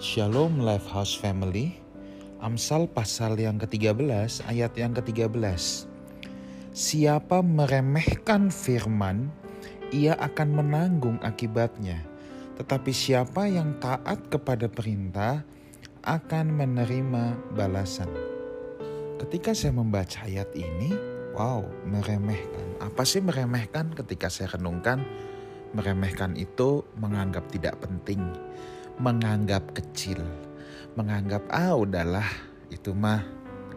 Shalom Life House Family Amsal pasal yang ke-13 ayat yang ke-13 Siapa meremehkan firman ia akan menanggung akibatnya. Tetapi siapa yang taat kepada perintah akan menerima balasan. Ketika saya membaca ayat ini wow meremehkan. Apa sih meremehkan? Ketika saya renungkan meremehkan itu menganggap tidak penting menganggap kecil, menganggap ah udahlah itu mah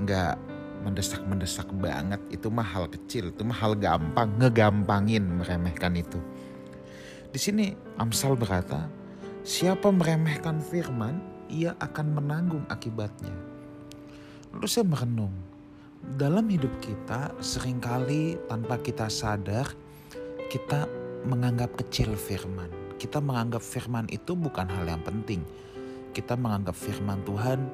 nggak mendesak-mendesak banget, itu mah hal kecil, itu mah hal gampang, ngegampangin meremehkan itu. Di sini Amsal berkata, siapa meremehkan firman, ia akan menanggung akibatnya. Lalu saya merenung, dalam hidup kita sering kali tanpa kita sadar, kita menganggap kecil firman kita menganggap firman itu bukan hal yang penting. Kita menganggap firman Tuhan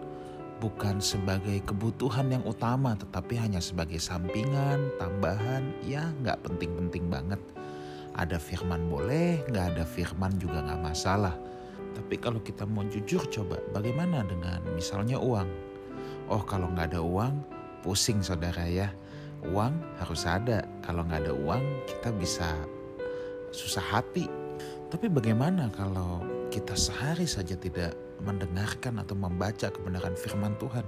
bukan sebagai kebutuhan yang utama, tetapi hanya sebagai sampingan, tambahan, ya nggak penting-penting banget. Ada firman boleh, nggak ada firman juga nggak masalah. Tapi kalau kita mau jujur coba, bagaimana dengan misalnya uang? Oh kalau nggak ada uang, pusing saudara ya. Uang harus ada. Kalau nggak ada uang, kita bisa susah hati tapi bagaimana kalau kita sehari saja tidak mendengarkan atau membaca kebenaran firman Tuhan?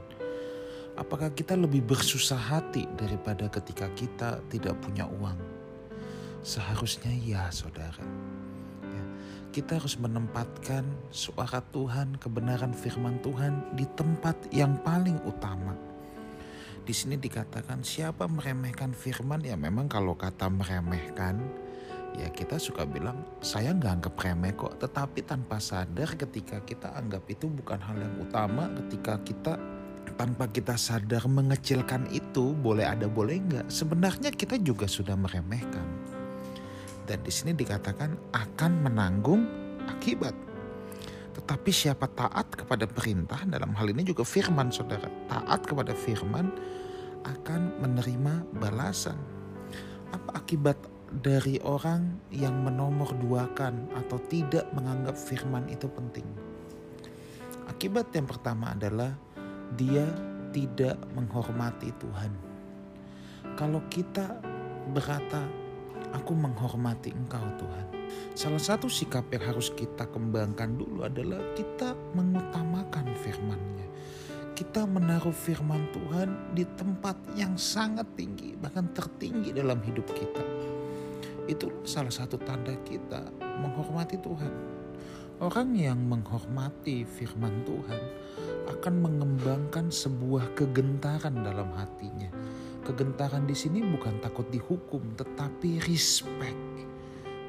Apakah kita lebih bersusah hati daripada ketika kita tidak punya uang? Seharusnya ya saudara. Kita harus menempatkan suara Tuhan, kebenaran firman Tuhan di tempat yang paling utama. Di sini dikatakan siapa meremehkan firman ya memang kalau kata meremehkan ya kita suka bilang saya nggak anggap remeh kok. Tetapi tanpa sadar ketika kita anggap itu bukan hal yang utama ketika kita tanpa kita sadar mengecilkan itu boleh ada boleh nggak sebenarnya kita juga sudah meremehkan. Dan di sini dikatakan akan menanggung akibat. Tetapi siapa taat kepada perintah dalam hal ini juga firman saudara taat kepada firman akan menerima balasan. Apa akibat dari orang yang menomor duakan atau tidak menganggap firman itu penting. Akibat yang pertama adalah dia tidak menghormati Tuhan. Kalau kita berkata, aku menghormati engkau Tuhan. Salah satu sikap yang harus kita kembangkan dulu adalah kita mengutamakan firman-Nya. Kita menaruh firman Tuhan di tempat yang sangat tinggi, bahkan tertinggi dalam hidup kita itu salah satu tanda kita menghormati Tuhan. Orang yang menghormati firman Tuhan akan mengembangkan sebuah kegentaran dalam hatinya. Kegentaran di sini bukan takut dihukum, tetapi respect.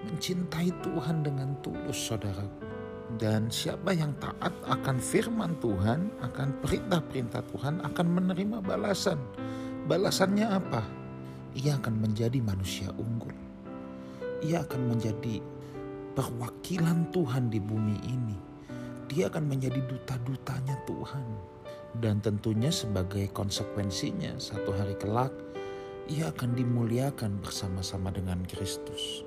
Mencintai Tuhan dengan tulus, saudaraku. Dan siapa yang taat akan firman Tuhan, akan perintah-perintah Tuhan, akan menerima balasan. Balasannya apa? Ia akan menjadi manusia unggul ia akan menjadi perwakilan Tuhan di bumi ini. Dia akan menjadi duta-dutanya Tuhan. Dan tentunya sebagai konsekuensinya satu hari kelak ia akan dimuliakan bersama-sama dengan Kristus.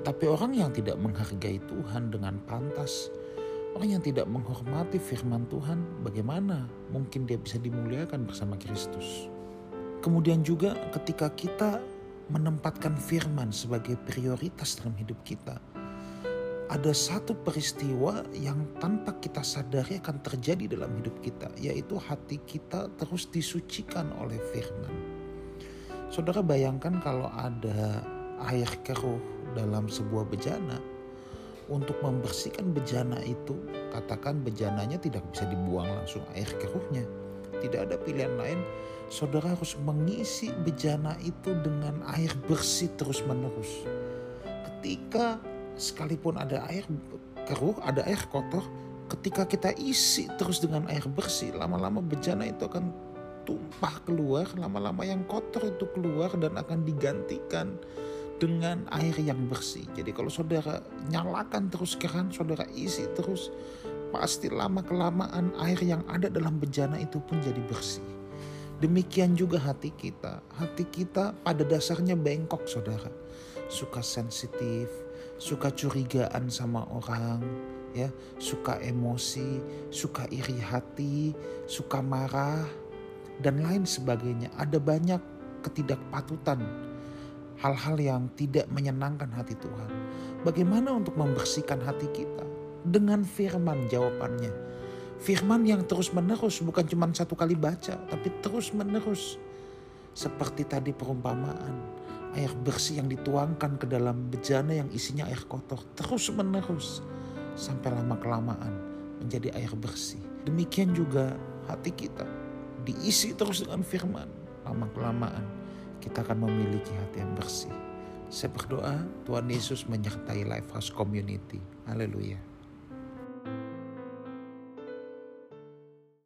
Tetapi orang yang tidak menghargai Tuhan dengan pantas, orang yang tidak menghormati firman Tuhan, bagaimana mungkin dia bisa dimuliakan bersama Kristus? Kemudian juga ketika kita menempatkan firman sebagai prioritas dalam hidup kita, ada satu peristiwa yang tanpa kita sadari akan terjadi dalam hidup kita, yaitu hati kita terus disucikan oleh firman. Saudara bayangkan kalau ada air keruh dalam sebuah bejana, untuk membersihkan bejana itu, katakan bejananya tidak bisa dibuang langsung air keruhnya. Tidak ada pilihan lain saudara harus mengisi bejana itu dengan air bersih terus-menerus. Ketika sekalipun ada air keruh, ada air kotor, ketika kita isi terus dengan air bersih, lama-lama bejana itu akan tumpah keluar, lama-lama yang kotor itu keluar dan akan digantikan dengan air yang bersih. Jadi kalau saudara nyalakan terus keran, saudara isi terus, pasti lama kelamaan air yang ada dalam bejana itu pun jadi bersih. Demikian juga hati kita. Hati kita pada dasarnya bengkok saudara. Suka sensitif, suka curigaan sama orang, ya, suka emosi, suka iri hati, suka marah dan lain sebagainya. Ada banyak ketidakpatutan, hal-hal yang tidak menyenangkan hati Tuhan. Bagaimana untuk membersihkan hati kita? Dengan firman jawabannya. Firman yang terus menerus bukan cuma satu kali baca, tapi terus menerus. Seperti tadi perumpamaan, air bersih yang dituangkan ke dalam bejana yang isinya air kotor terus menerus sampai lama kelamaan menjadi air bersih. Demikian juga hati kita diisi terus dengan firman. Lama kelamaan kita akan memiliki hati yang bersih. Saya berdoa Tuhan Yesus menyertai Life House Community. Haleluya.